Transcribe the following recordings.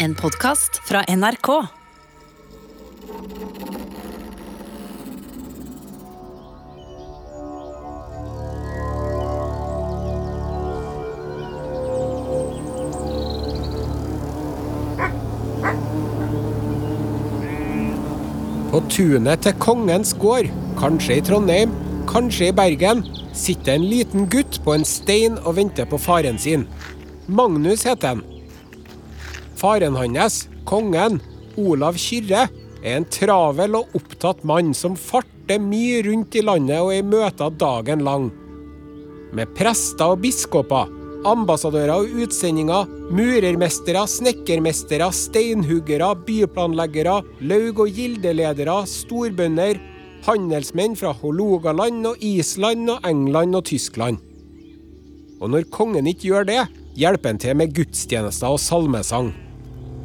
En podkast fra NRK. På tunet til Kongens gård, kanskje i Trondheim, kanskje i Bergen, sitter en liten gutt på en stein og venter på faren sin. Magnus heter han. Faren hans, kongen, Olav Kyrre, er en travel og opptatt mann som farter mye rundt i landet og er i møter dagen lang. Med prester og biskoper, ambassadører og utsendinger, murermestere, snekkermestere, steinhuggere, byplanleggere, laug- og gildeledere, storbønder, handelsmenn fra Hålogaland og Island og England og Tyskland. Og når kongen ikke gjør det, hjelper han til med gudstjenester og salmesang.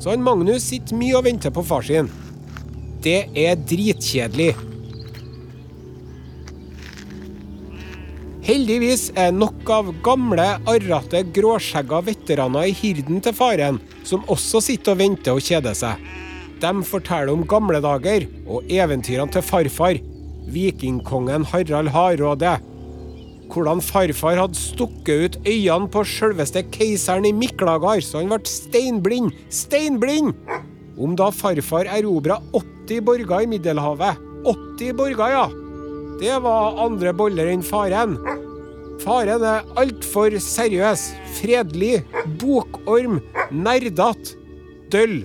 Så han Magnus sitter mye og venter på far sin. Det er dritkjedelig. Heldigvis er nok av gamle, arrete, gråskjegga veteraner i hirden til faren, som også sitter og venter og kjeder seg. De forteller om gamle dager og eventyrene til farfar, vikingkongen Harald Hardråde. Hvordan farfar hadde stukket ut øynene på selveste keiseren i Miklagard, så han ble steinblind. Steinblind! Om da farfar erobra 80 borger i Middelhavet. 80 borger, ja! Det var andre boller enn faren. Faren er altfor seriøs, fredelig, bokorm, nerdete, døll.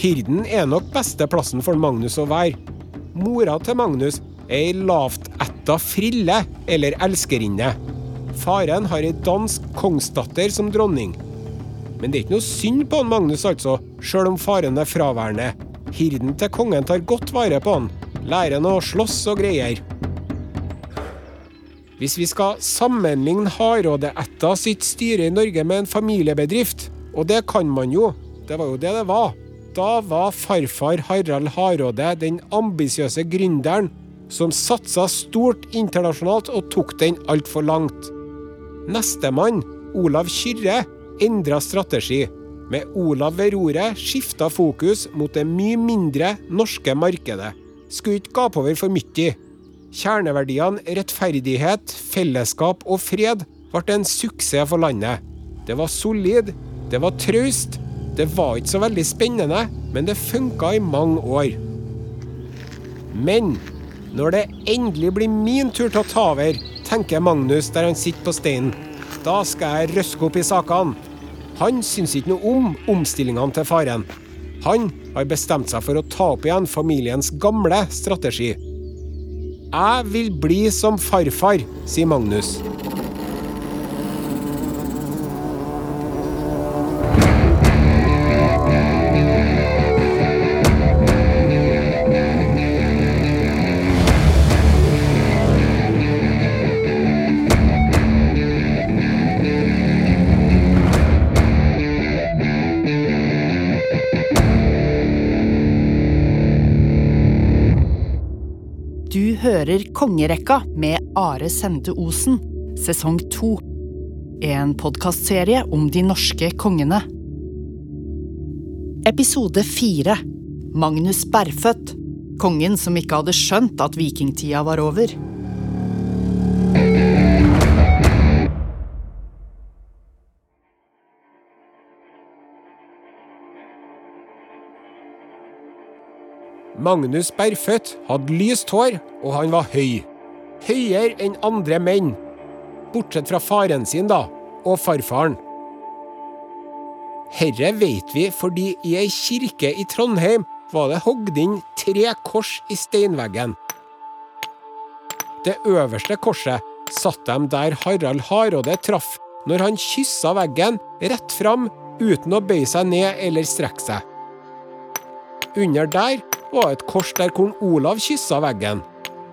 Hirden er nok beste plassen for Magnus å være. Mora til Magnus ei lavtætta frille eller elskerinne. Faren har ei dansk kongsdatter som dronning. Men det er ikke noe synd på han Magnus, altså, sjøl om faren er fraværende. Hirden til kongen tar godt vare på han, lærer han å slåss og greier. Hvis vi skal sammenligne Hardråde-ætta sitt styre i Norge med en familiebedrift, og det kan man jo, det var jo det det var, da var farfar Harald Hardråde den ambisiøse gründeren som satsa stort internasjonalt og tok den altfor langt. Nestemann, Olav Kyrre, endra strategi. Med Olav ved roret skifta fokus mot det mye mindre norske markedet. Skulle ikke gape over for mye. Kjerneverdiene rettferdighet, fellesskap og fred ble en suksess for landet. Det var solid, det var traust, det var ikke så veldig spennende, men det funka i mange år. Men når det endelig blir min tur til å ta over, tenker Magnus der han sitter på steinen. Da skal jeg røske opp i sakene. Han syns ikke noe om omstillingene til faren. Han har bestemt seg for å ta opp igjen familiens gamle strategi. Jeg vil bli som farfar, sier Magnus. Du hører Kongerekka med Are Sende Osen, sesong to. En podkastserie om de norske kongene. Episode fire Magnus Berfødt. Kongen som ikke hadde skjønt at vikingtida var over. Magnus Berfødt hadde lyst hår, og han var høy. Høyere enn andre menn. Bortsett fra faren sin, da, og farfaren. Herre vet vi fordi i ei kirke i Trondheim var det hogd inn tre kors i steinveggen. Det øverste korset satt dem der Harald Hardråde traff når han kyssa veggen rett fram uten å bøye seg ned eller strekke seg. Under der var et kors der kong Olav kyssa veggen.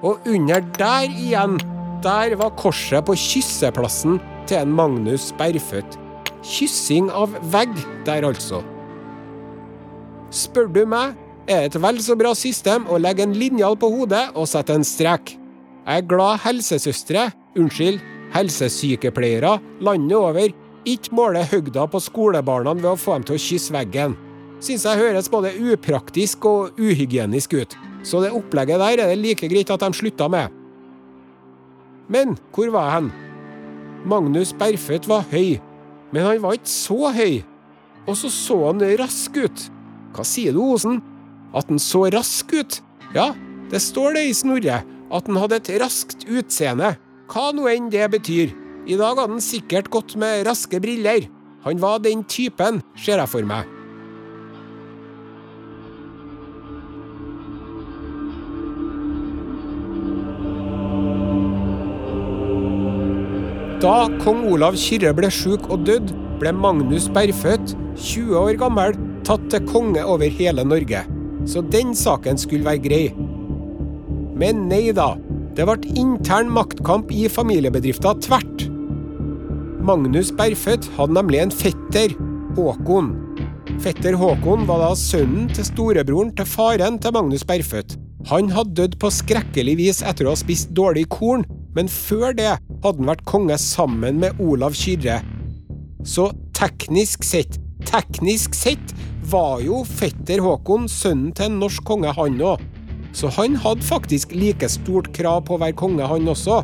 Og under der igjen, der var korset på kysseplassen til en Magnus Berfødt. Kyssing av vegg der, altså. Spør du meg, er et vel så bra system å legge en linjal på hodet og sette en strek. Jeg er glad helsesøstre, unnskyld, helsesykepleiere landet over Ikke måle høgda på skolebarna ved å få dem til å kysse veggen. Syns jeg høres både upraktisk og uhygienisk ut, så det opplegget der er det like greit at de slutta med. Men hvor var jeg hen? Magnus Berføt var høy, men han var ikke så høy. Og så så han rask ut. Hva sier du, Osen? At han så rask ut? Ja, det står det i Snorre, at han hadde et raskt utseende. Hva nå enn det betyr. I dag hadde han sikkert gått med raske briller. Han var den typen, ser jeg for meg. Da kong Olav Kyrre ble sjuk og døde, ble Magnus Berfødt, 20 år gammel, tatt til konge over hele Norge. Så den saken skulle være grei. Men nei da. Det ble intern maktkamp i familiebedriften tvert. Magnus Berfødt hadde nemlig en fetter, Håkon. Fetter Håkon var da sønnen til storebroren til faren til Magnus Berfødt. Han hadde dødd på skrekkelig vis etter å ha spist dårlig korn, men før det hadde han vært konge sammen med Olav Kyrre. Så teknisk sett, teknisk sett, var jo fetter Håkon sønnen til en norsk konge, han òg. Så han hadde faktisk like stort krav på å være konge, han også.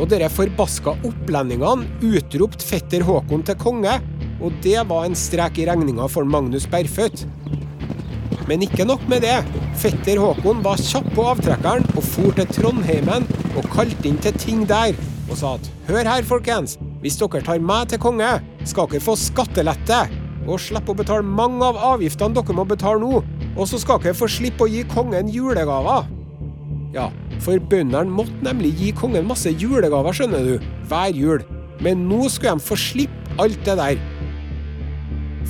Og dere forbaska opplendingene utropte fetter Håkon til konge, og det var en strek i regninga for Magnus Bergfødt. Men ikke nok med det. Fetter Håkon var kjapp på avtrekkeren og for til Trondheimen og kalte inn til ting der og sa at hør her, folkens. Hvis dere tar meg til konge, skal dere få skattelette og slippe å betale mange av avgiftene dere må betale nå. Og så skal dere få slippe å gi kongen julegaver. Ja, for bøndene måtte nemlig gi kongen masse julegaver, skjønner du, hver jul. Men nå skulle de få slippe alt det der.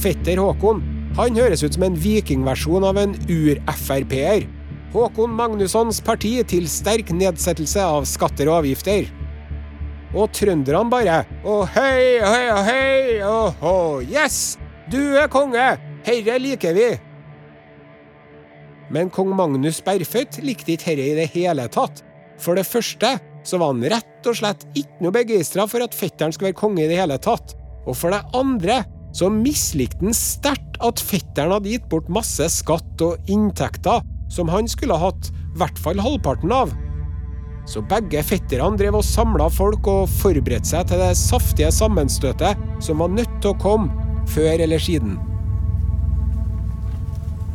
Fetter Håkon han høres ut som en vikingversjon av en ur-Frp-er. Håkon Magnussons parti til sterk nedsettelse av skatter og avgifter. Og trønderne bare Å hei, hei, hei, åhå, yes! Du er konge! Herre liker vi! Men kong Magnus Berfødt likte ikke herre i det hele tatt. For det første så var han rett og slett ikke noe begeistra for at fetteren skulle være konge i det hele tatt. Og for det andre så mislikte han sterkt at fetteren hadde gitt bort masse skatt og inntekter som han skulle ha hatt i hvert fall halvparten av. Så begge fetterne drev og samla folk og forberedte seg til det saftige sammenstøtet som var nødt til å komme før eller siden.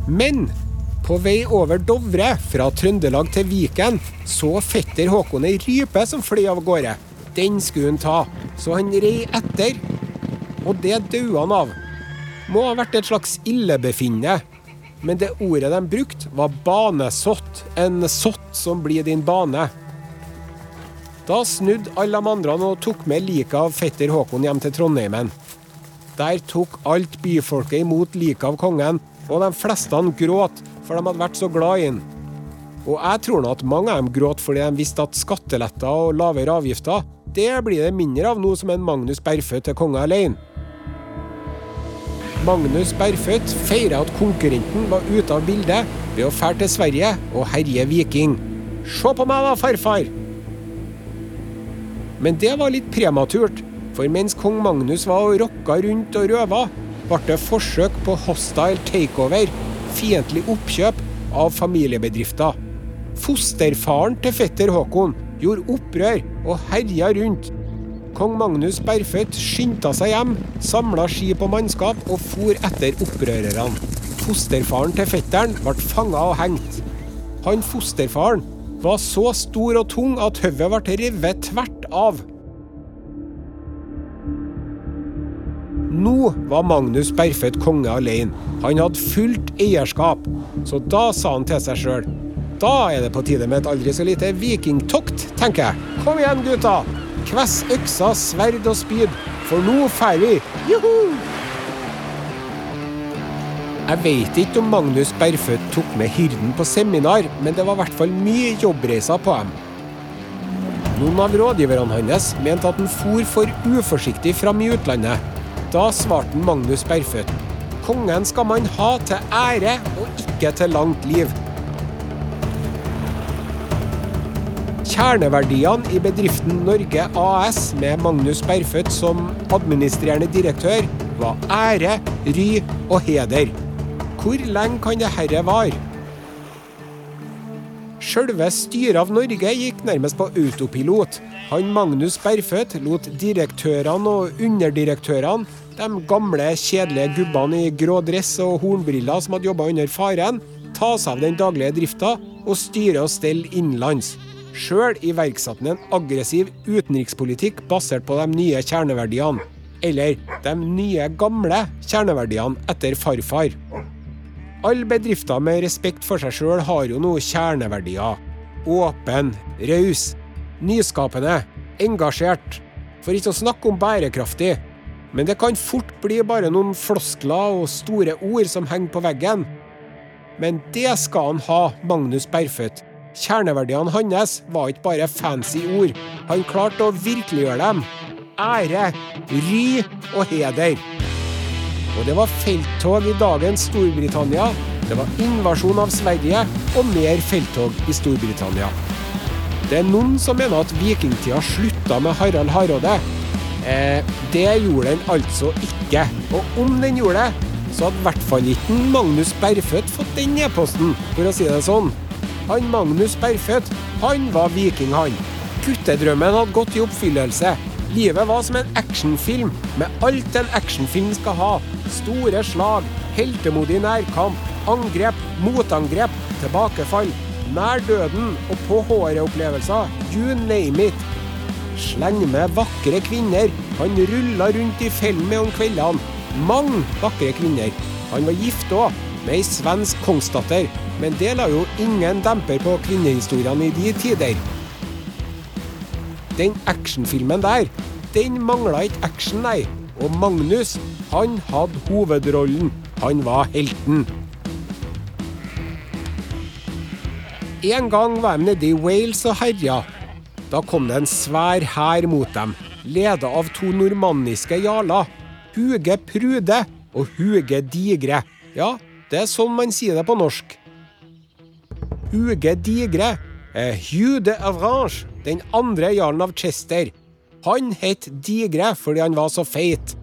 Men på vei over Dovre, fra Trøndelag til Viken, så fetter Håkon ei rype som fløy av gårde. Den skulle han ta, så han rei etter. Og det døde han av. Må ha vært et slags illebefinnende. Men det ordet de brukte, var banesott. En sott som blir din bane. Da snudde alle de andre og tok med liket av fetter Håkon hjem til Trondheimen. Der tok alt byfolket imot liket av kongen, og de fleste gråt, for de hadde vært så glad i han. Og jeg tror nå at mange av dem gråt fordi de visste at skatteletter og lavere avgifter, det blir det mindre av nå som en Magnus Berfø til konge alene. Magnus Bergfødt feira at konkurrenten var ute av bildet ved å fære til Sverige og herje viking. Se på meg da, farfar! Men det var litt prematurt, for mens kong Magnus var og rocka rundt og røva, ble det forsøk på hostile takeover, fiendtlig oppkjøp, av familiebedrifter. Fosterfaren til fetter Håkon gjorde opprør og herja rundt. Kong Magnus Bergfødt skyndte seg hjem, samla skip og mannskap og for etter opprørerne. Fosterfaren til fetteren ble fanga og hengt. Han fosterfaren var så stor og tung at hodet ble revet tvert av. Nå var Magnus Bergfødt konge alene. Han hadde fullt eierskap. Så da sa han til seg sjøl Da er det på tide med et aldri så lite vikingtokt, tenker jeg. Kom igjen, gutta! Kvess øksa, sverd og spyd, for nå drar vi! Juhu! Jeg vet ikke om Magnus Berføt tok med hyrden på seminar, men det var i hvert fall mye jobbreiser på dem. Noen av rådgiverne hans mente at han for for uforsiktig fram i utlandet. Da svarte Magnus Berføt kongen skal man ha til ære og ikke til langt liv. Kjerneverdiene i bedriften Norge AS med Magnus Berfødt som administrerende direktør var ære, ry og heder. Hvor lenge kan dette vare? Sjølve styret av Norge gikk nærmest på autopilot. Han Magnus Berfødt lot direktørene og underdirektørene, de gamle, kjedelige gubbene i grå dress og hornbriller som hadde jobba under faren, ta seg av den daglige drifta og styre og stelle innenlands. Sjøl iverksatte han en aggressiv utenrikspolitikk basert på de nye kjerneverdiene. Eller de nye, gamle kjerneverdiene etter farfar. Alle bedrifter med respekt for seg sjøl har jo noen kjerneverdier. Åpen, raus, nyskapende, engasjert. For ikke å snakke om bærekraftig. Men det kan fort bli bare noen floskler og store ord som henger på veggen. Men det skal han ha, Magnus Berfødt. Kjerneverdiene hans var ikke bare fancy ord. Han klarte å virkeliggjøre dem. Ære, ry og heder. Og det var felttog i dagens Storbritannia. Det var invasjon av Sverige og mer felttog i Storbritannia. Det er noen som mener at vikingtida slutta med Harald Hardråde. Eh, det gjorde den altså ikke. Og om den gjorde det, så hadde i hvert fall ikke Magnus Berfødt fått den e-posten, for å si det sånn. Han Magnus Berfødt, han var viking, han. Guttedrømmen hadde gått i oppfyllelse. Livet var som en actionfilm, med alt en actionfilm skal ha. Store slag, heltemodig nærkamp, angrep, motangrep, tilbakefall, nær døden og på håret-opplevelser. You name it. Sleng med vakre kvinner. Han rulla rundt i med om kveldene. Mange vakre kvinner. Han var gift òg, med ei svensk kongsdatter. Men det la jo ingen demper på kvinnehistoriene i de tider. Den actionfilmen der, den mangla ikke action, nei. Og Magnus, han hadde hovedrollen. Han var helten. En gang var de nede i Wales og herja. Da kom det en svær hær mot dem, leda av to normanniske jarler. Huge Prude og Huge Digre. Ja, det er sånn man sier det på norsk. Huge Digre er Hugh de Avrange, den andre jarlen av Chester. Han het Digre fordi han var så feit.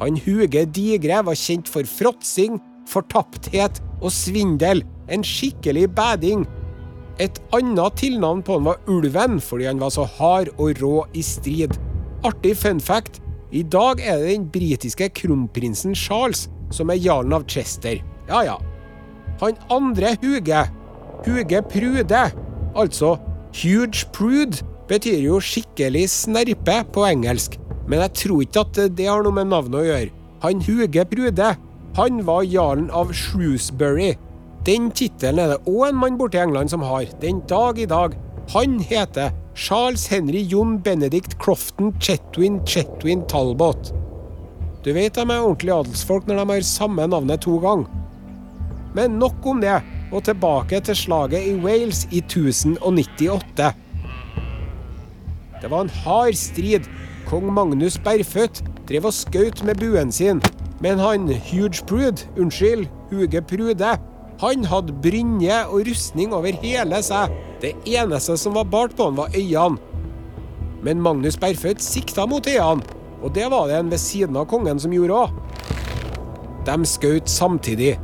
Han Huge Digre var kjent for fråtsing, fortapthet og svindel. En skikkelig bading. Et annet tilnavn på han var Ulven, fordi han var så hard og rå i strid. Artig fun fact. I dag er det den britiske kronprinsen Charles som er jarlen av Chester. Ja ja. Han andre Huge, Huge Prude, altså Huge Prude, betyr jo skikkelig snerpe på engelsk. Men jeg tror ikke at det har noe med navnet å gjøre. Han Huge Prude, han var jarlen av Shrewsbury. Den tittelen er det òg en mann borte i England som har, den dag i dag. Han heter Charles Henry John Benedict Crofton Chetwin Chetwin Talbot. Du vet de er ordentlige adelsfolk når de har samme navnet to ganger. Men nok om det, og tilbake til slaget i Wales i 1098. Det var en hard strid. Kong Magnus Berfødt drev og skjøt med buen sin, men han Huge Prude, unnskyld, Huge Prude, han hadde brynje og rustning over hele seg. Det eneste som var bart på han, var øynene. Men Magnus Berfødt sikta mot øynene, og det var det en ved siden av kongen som gjorde òg. De skjøt samtidig.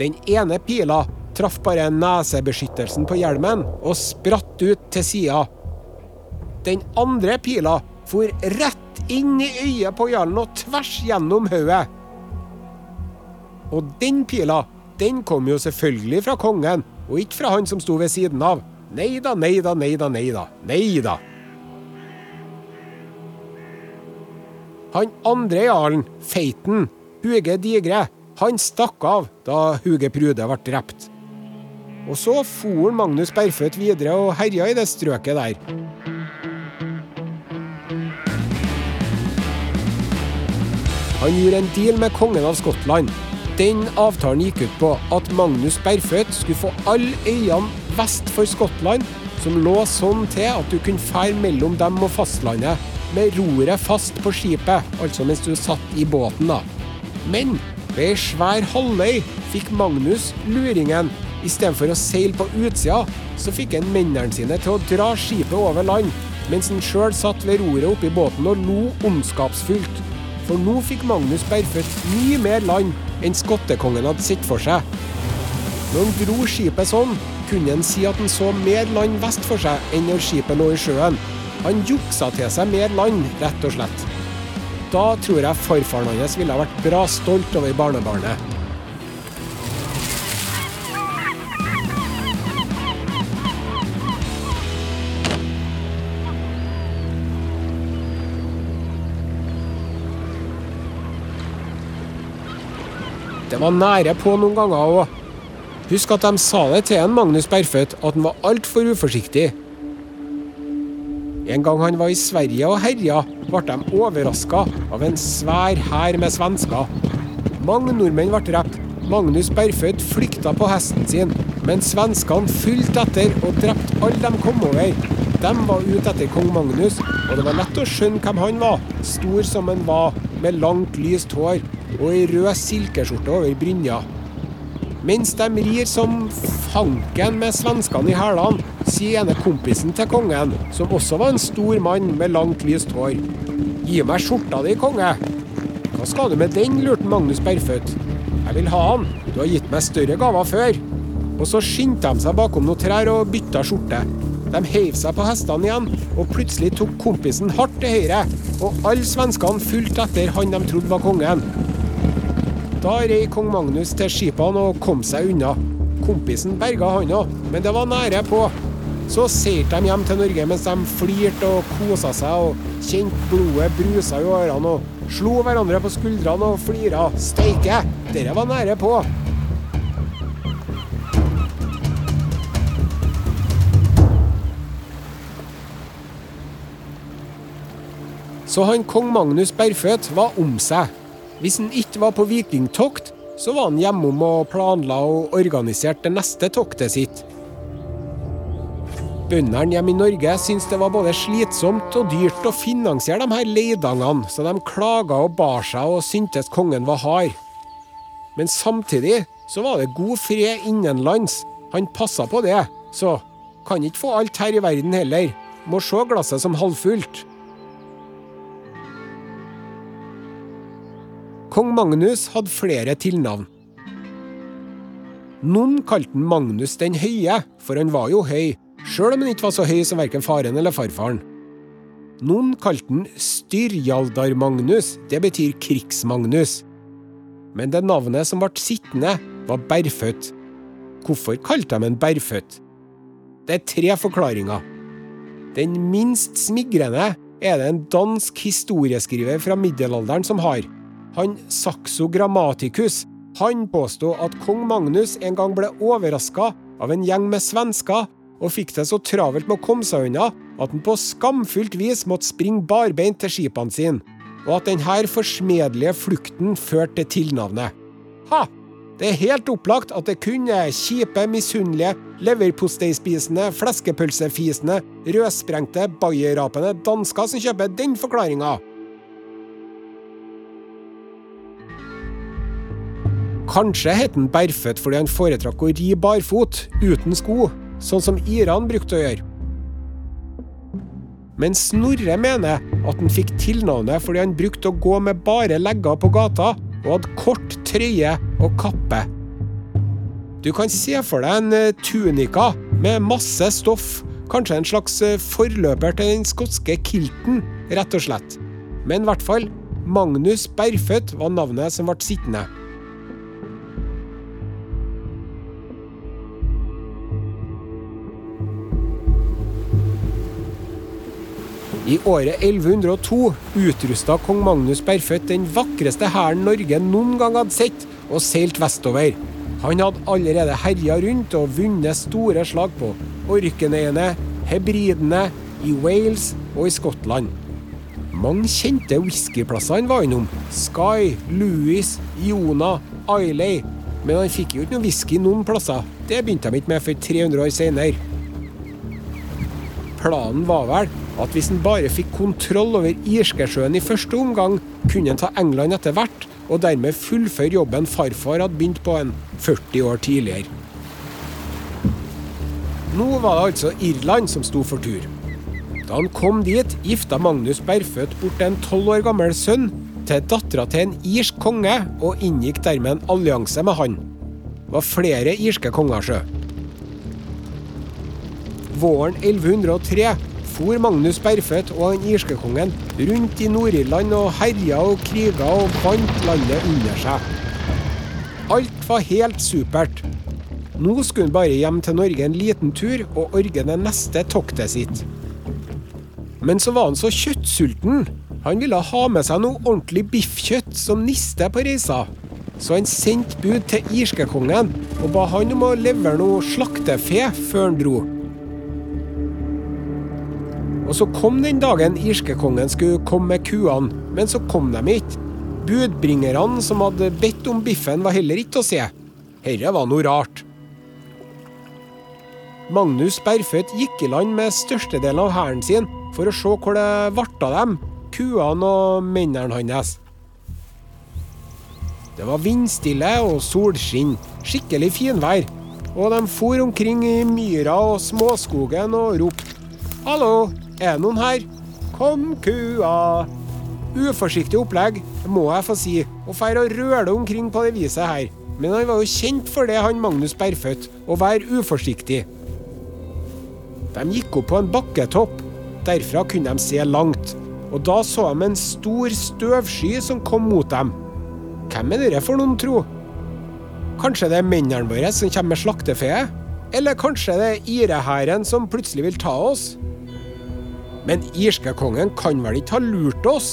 Den ene pila traff bare nesebeskyttelsen på hjelmen og spratt ut til sida. Den andre pila for rett inn i øyet på jarlen og tvers gjennom hodet. Og den pila, den kom jo selvfølgelig fra kongen, og ikke fra han som sto ved siden av. Nei da, nei da, nei da, nei da. Nei da. Han andre jarlen, feiten, Huge Digre, han stakk av da Huge Prude ble drept. Og så for Magnus Berfødt videre og herja i det strøket der. Han gjorde en deal med kongen av Skottland. Den avtalen gikk ut på at Magnus Berfødt skulle få alle øyene vest for Skottland, som lå sånn til at du kunne fære mellom dem og fastlandet med roret fast på skipet, altså mens du satt i båten, da. Men ved ei svær halvøy fikk Magnus luringen Istedenfor å seile på utsida, så fikk han mennene sine til å dra skipet over land, mens han sjøl satt ved roret oppi båten og lo ondskapsfullt. For nå fikk Magnus berføtt mye mer land enn skottekongen hadde sett for seg. Når han dro skipet sånn, kunne han si at han så mer land vest for seg enn når skipet lå i sjøen. Han juksa til seg mer land, rett og slett. Da tror jeg farfaren hans ville ha vært bra stolt over barnebarnet. Det var nære på noen ganger òg. Husk at de sa det til en Magnus Bergfødt, at han var altfor uforsiktig. En gang han var i Sverige og herja, ble de overraska av en svær hær med svensker. Mange nordmenn ble drept. Magnus Berfødt flykta på hesten sin, men svenskene fulgte etter og drepte alle de kom over. De var ute etter kong Magnus, og det var lett å skjønne hvem han var. Stor som han var, med langt, lyst hår og ei rød silkeskjorte over brynja. Mens de rir som fanken med svenskene i hælene, sier ene kompisen til kongen, som også var en stor mann med langt, lyst hår. Gi meg skjorta di, konge. Hva skal du med den, lurte Magnus Bergfødt. Jeg vil ha han, du har gitt meg større gaver før. Og så skyndte de seg bakom noen trær og bytta skjorte. De heiv seg på hestene igjen, og plutselig tok kompisen hardt til høyre, og alle svenskene fulgte etter han de trodde var kongen. Da rei kong Magnus til skipene og kom seg unna. Kompisen berga han òg, men det var nære på. Så seilte de hjem til Norge mens de flirte og kosa seg og kjente blodet brusa i årene og slo hverandre på skuldrene og flira. Steike, dere var nære på. Så han kong Magnus Berføt var om seg. Hvis han ikke var på vikingtokt, så var han hjemom og planla og organiserte det neste toktet sitt. Bøndene hjemme i Norge syntes det var både slitsomt og dyrt å finansiere de her leidangene, så de klaga og bar seg og syntes kongen var hard. Men samtidig så var det god fred innenlands. Han passa på det, så kan ikke få alt her i verden heller. Må se glasset som halvfullt. Kong Magnus hadde flere tilnavn. Noen kalte han Magnus den høye, for han var jo høy, sjøl om han ikke var så høy som verken faren eller farfaren. Noen kalte han Styrjaldar-Magnus, det betyr Krigs-Magnus. Men det navnet som ble sittende, var Bergfødt. Hvorfor kalte de en Bergfødt? Det er tre forklaringer. Den minst smigrende er det en dansk historieskriver fra middelalderen som har. Han Saxo Grammaticus han påsto at kong Magnus en gang ble overraska av en gjeng med svensker, og fikk det så travelt med å komme seg unna at han på skamfullt vis måtte springe barbeint til skipene sine, og at denne forsmedelige flukten førte til tilnavnet. Ha! Det er helt opplagt at det kun er kjipe, misunnelige, leverposteispisende, fleskepølsefisende, rødsprengte, bayerrapende dansker som kjøper den forklaringa. Kanskje het han Berføtt fordi han foretrakk å ri barfot, uten sko, sånn som Iran brukte å gjøre. Men Snorre mener at han fikk tilnavnet fordi han brukte å gå med bare legger på gata og hadde kort trøye og kappe. Du kan se for deg en eh, tunika med masse stoff, kanskje en slags eh, forløper til den skotske kilten, rett og slett. Men i hvert fall, Magnus Berføtt var navnet som ble sittende. I året 1102 utrusta kong Magnus Berfødt den vakreste hæren Norge noen gang hadde sett, og seilt vestover. Han hadde allerede herja rundt og vunnet store slag på Orknøyene, Hebridene, i Wales og i Skottland. Mange kjente whiskyplasser han var innom. Sky, Louis, Iona, Islay. Men han fikk jo ikke noe whisky noen plasser. Det begynte de ikke med for 300 år senere. Planen var vel at hvis han bare fikk kontroll over Irskesjøen i første omgang, kunne han ta England etter hvert, og dermed fullføre jobben farfar hadde begynt på en 40 år tidligere. Nå var det altså Irland som sto for tur. Da han kom dit, gifta Magnus Berføt bort en tolv år gammel sønn til dattera til en irsk konge, og inngikk dermed en allianse med han. Det var flere irske konger, sjø. Våren 1103 for Magnus Berføt og den irske kongen rundt i Nord-Irland og herja og kriga og vant landet under seg. Alt var helt supert. Nå skulle han bare hjem til Norge en liten tur og orge det neste toktet sitt. Men så var han så kjøttsulten. Han ville ha med seg noe ordentlig biffkjøtt som niste på reisa. Så han sendte bud til irskekongen og ba han om å levere noe slaktefe før han dro. Og så kom den dagen irskekongen skulle komme med kuene, men så kom de ikke. Budbringerne som hadde bedt om biffen, var heller ikke å se. Herre var noe rart. Magnus Berføt gikk i land med størstedelen av hæren sin for å se hvor det ble av dem, kuene og mennene hans. Det var vindstille og solskinn, skikkelig finvær, og de for omkring i myra og småskogen og ropte Hallo, er det noen her? Kom, kua! Uforsiktig opplegg, må jeg få si, og feire og røle omkring på det viset her. Men han var jo kjent for det, han Magnus Berfødt, å være uforsiktig. De gikk opp på en bakketopp. Derfra kunne de se langt. Og da så de en stor støvsky som kom mot dem. Hvem er dere for noen, tro? Kanskje det er mennene våre som kommer med slaktefe? Eller kanskje det er irehæren som plutselig vil ta oss? Men irske kongen kan vel ikke ha lurt oss?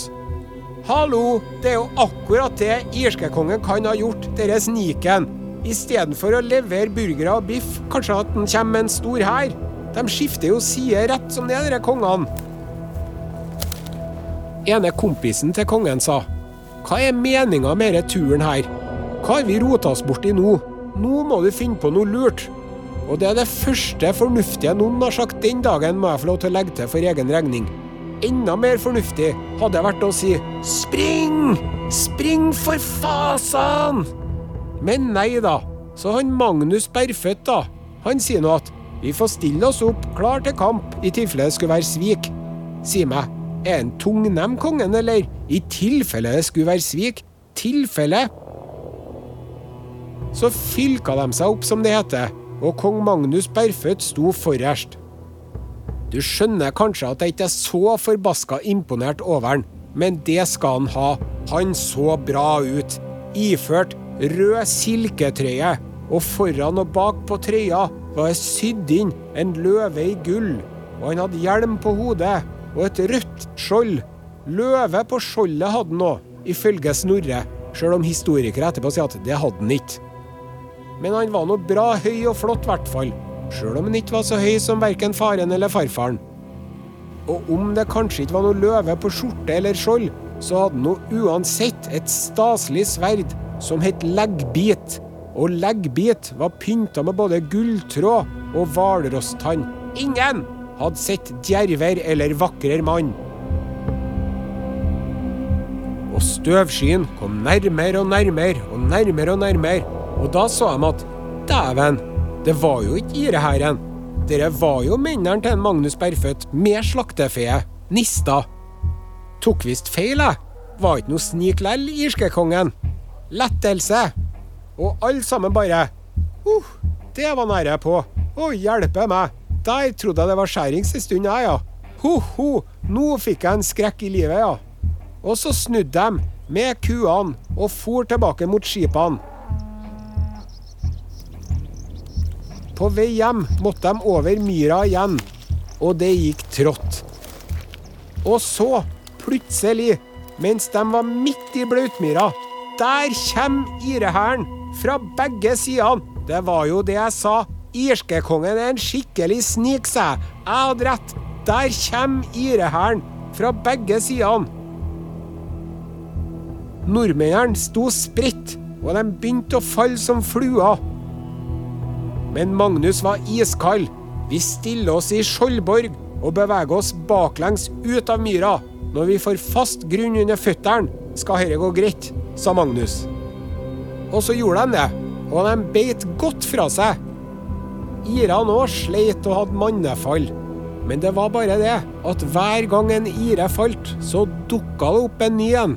Hallo, det er jo akkurat det irske kongen kan ha gjort, denne sniken. Istedenfor å levere burgere og biff, kanskje at den kommer med en stor hær. De skifter jo side rett som det, disse kongene. Ene kompisen til kongen sa, hva er meninga med denne turen her? Hva har vi rota oss borti nå? Nå må du finne på noe lurt. Og det er det første fornuftige noen har sagt den dagen, må jeg få lov til å legge til for egen regning. Enda mer fornuftig hadde vært å si spring! Spring for fasan! Men nei da. Så han Magnus Berfødt, da, han sier nå at vi får stille oss opp, klar til kamp, i tilfelle det skulle være svik. Si meg, er han tungnem kongen, eller? I tilfelle det skulle være svik? Tilfelle? Så fylka de seg opp, som det heter, og kong Magnus Berfødt sto forrest. Du skjønner kanskje at jeg ikke er så forbaska imponert over han, men det skal han ha. Han så bra ut. Iført rød silketrøye, og foran og bak på trøya var det sydd inn en løve i gull. Og han hadde hjelm på hodet og et rødt skjold. Løve på skjoldet hadde han òg, ifølge Snorre, sjøl om historikere etterpå sier at det hadde han ikke. Men han var nå bra høy og flott, i hvert fall. Sjøl om han ikke var så høy som verken faren eller farfaren. Og om det kanskje ikke var noe løve på skjorte eller skjold, så hadde han nå uansett et staselig sverd som het leggbit. Og leggbit var pynta med både gulltråd og hvalrosstann. Ingen hadde sett djerver eller vakrere mann. Og støvskyen kom nærmere og nærmere og nærmere og nærmere. Og da så de at dæven, det var jo ikke irehæren. Dere var jo mennene til en Magnus Berfødt med slaktefe, nista. Tok visst feil, jeg. Var ikke noe snik lell, irskekongen. Lettelse. Og alle sammen bare uh, det var nære på. Å, hjelpe meg. Der trodde jeg det var skjærings en stund, jeg, ja. Ho-ho, nå fikk jeg en skrekk i livet, ja. Og så snudde de med kuene og for tilbake mot skipene. På vei hjem måtte de over myra igjen, og det gikk trått. Og så, plutselig, mens de var midt i blautmyra, der kommer irehæren fra begge sidene. Det var jo det jeg sa. Irskekongen er en skikkelig snik, sa jeg. Jeg hadde rett. Der kommer irehæren fra begge sidene. Nordmennene sto spredt, og de begynte å falle som fluer. Men Magnus var iskald. Vi stiller oss i Skjoldborg og beveger oss baklengs ut av myra. Når vi får fast grunn under føttene, skal dette gå greit, sa Magnus. Og så gjorde de det, og de beit godt fra seg. Irene òg sleit og hadde mannefall. Men det var bare det at hver gang en ire falt, så dukka det opp en ny en.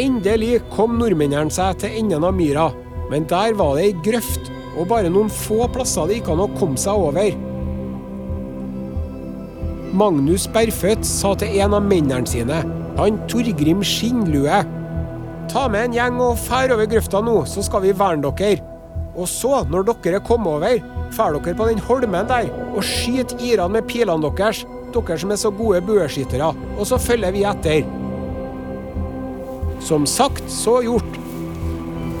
Endelig kom nordmennene seg til enden av myra, men der var det ei grøft, og bare noen få plasser det gikk an å komme seg over. Magnus Berføt sa til en av mennene sine, han Torgrim Skinnlue, ta med en gjeng og fær over grøfta nå, så skal vi verne dere. Og så, når dere er kommet over, fær dere på den holmen der og skyt irene med pilene deres, dere som er så gode bueskyttere, og så følger vi etter. Som sagt, så gjort.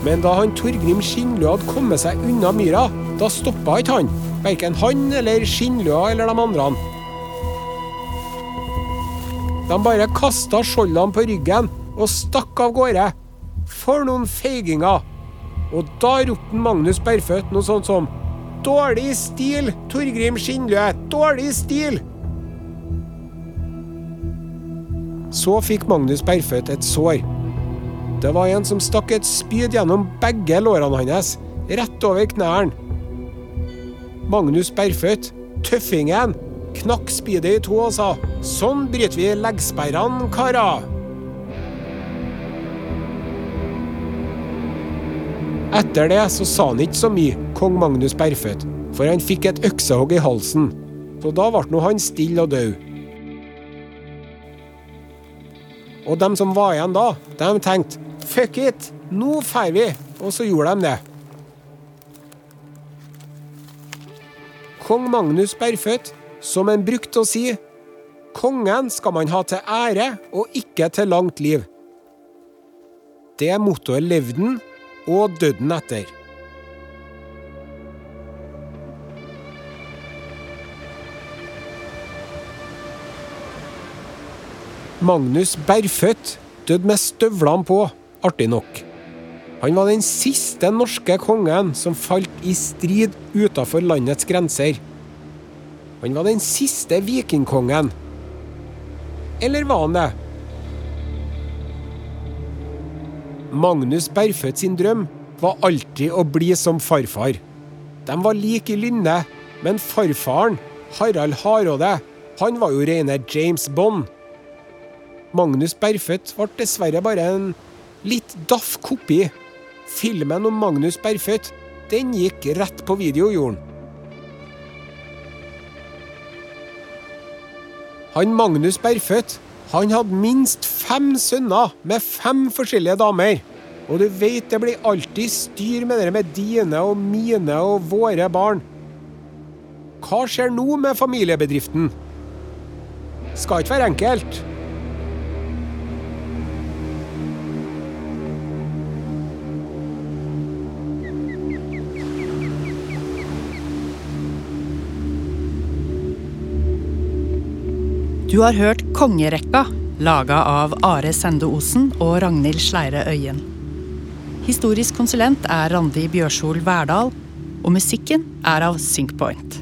Men da han Torgrim Skinnlø hadde kommet seg unna myra, da stoppa ikke han. Verken han eller Skinnløa eller de andre. De bare kasta skjoldene på ryggen og stakk av gårde. For noen feiginger! Og da ropte Magnus Berføt noe sånt som Dårlig stil, Torgrim Skinnlø! Dårlig stil! Så fikk Magnus Berføt et sår. Det var en som stakk et spyd gjennom begge lårene hans, rett over knærne. Magnus Berføt, tøffingen, knakk spydet i to og sa Sånn bryter vi leggsperrene, karer. Etter det så sa han ikke så mye, kong Magnus Berføt, for han fikk et øksehogg i halsen. Så da ble nå han stille og død. Og dem som var igjen da, de tenkte fuck it, nå drar vi. Og så gjorde de det. Kong Magnus Berføt, som en brukte å si, kongen skal man ha til ære og ikke til langt liv. Det mottoet levde han og døden etter. Magnus Berfødt døde med støvlene på, artig nok. Han var den siste norske kongen som falt i strid utenfor landets grenser. Han var den siste vikingkongen. Eller var han det? Magnus Berføt sin drøm var alltid å bli som farfar. De var like i lynne, men farfaren, Harald Hardråde, han var jo rene James Bond. Magnus Berføt ble dessverre bare en litt daff kopi. Filmen om Magnus Berfødt, den gikk rett på video, gjorde han. Magnus Berfødt, han hadde minst fem sønner med fem forskjellige damer. Og du vet det blir alltid styr med det med dine og mine og våre barn. Hva skjer nå med familiebedriften? Skal ikke være enkelt. Du har hørt Kongerekka, laga av Are Sende Osen og Ragnhild Sleire Øyen. Historisk konsulent er Randi Bjørsol Verdal, og musikken er av Syncpoint.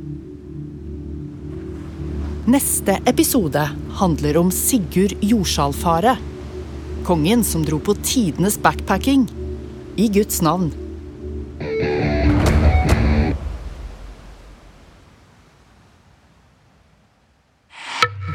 Neste episode handler om Sigurd Jordsalfare. Kongen som dro på tidenes backpacking. I Guds navn.